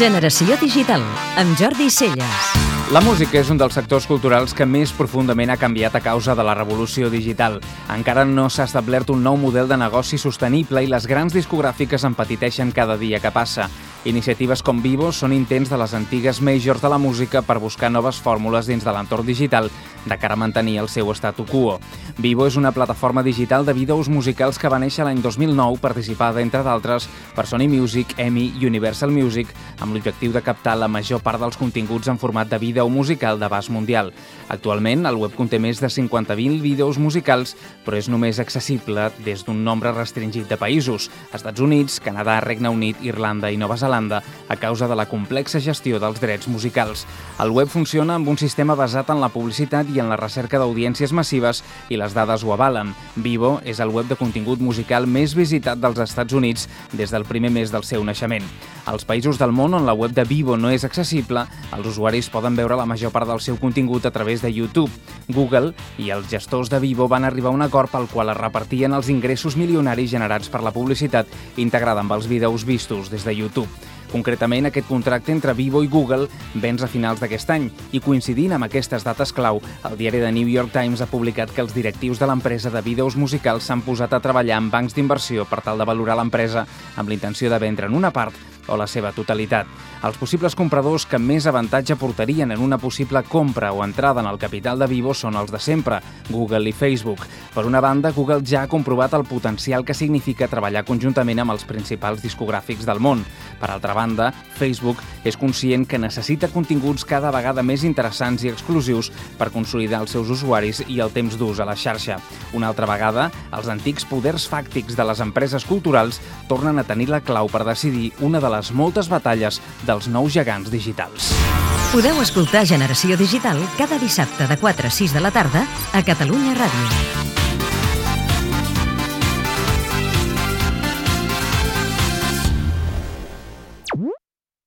Generació Digital, amb Jordi Celles. La música és un dels sectors culturals que més profundament ha canviat a causa de la revolució digital. Encara no s'ha establert un nou model de negoci sostenible i les grans discogràfiques empatiteixen cada dia que passa. Iniciatives com Vivo són intents de les antigues majors de la música per buscar noves fórmules dins de l'entorn digital de cara a mantenir el seu statu quo. Vivo és una plataforma digital de vídeos musicals que va néixer l'any 2009, participada, entre d'altres, per Sony Music, EMI i Universal Music, amb l'objectiu de captar la major part dels continguts en format de vídeo musical d'abast mundial. Actualment, el web conté més de 50.000 vídeos musicals, però és només accessible des d'un nombre restringit de països, Estats Units, Canadà, Regne Unit, Irlanda i Nova Zelanda, a causa de la complexa gestió dels drets musicals. El web funciona amb un sistema basat en la publicitat i en la recerca d'audiències massives i les dades ho avalen. Vivo és el web de contingut musical més visitat dels Estats Units des del primer mes del seu naixement. Als països del món on la web de Vivo no és accessible, els usuaris poden veure la major part del seu contingut a través de YouTube. Google i els gestors de Vivo van arribar a un acord pel qual es repartien els ingressos milionaris generats per la publicitat integrada amb els vídeos vistos des de YouTube. Concretament, aquest contracte entre Vivo i Google vens a finals d'aquest any i coincidint amb aquestes dates clau, el diari de New York Times ha publicat que els directius de l'empresa de vídeos musicals s'han posat a treballar amb bancs d'inversió per tal de valorar l'empresa amb l'intenció de vendre en una part o la seva totalitat. Els possibles compradors que més avantatge portarien en una possible compra o entrada en el capital de Vivo són els de sempre, Google i Facebook. Per una banda, Google ja ha comprovat el potencial que significa treballar conjuntament amb els principals discogràfics del món. Per altra banda, Facebook és conscient que necessita continguts cada vegada més interessants i exclusius per consolidar els seus usuaris i el temps d'ús a la xarxa. Una altra vegada, els antics poders fàctics de les empreses culturals tornen a tenir la clau per decidir una de les moltes batalles dels nous gegants digitals. Podeu escoltar Generació Digital cada dissabte de 4 a 6 de la tarda a Catalunya Ràdio.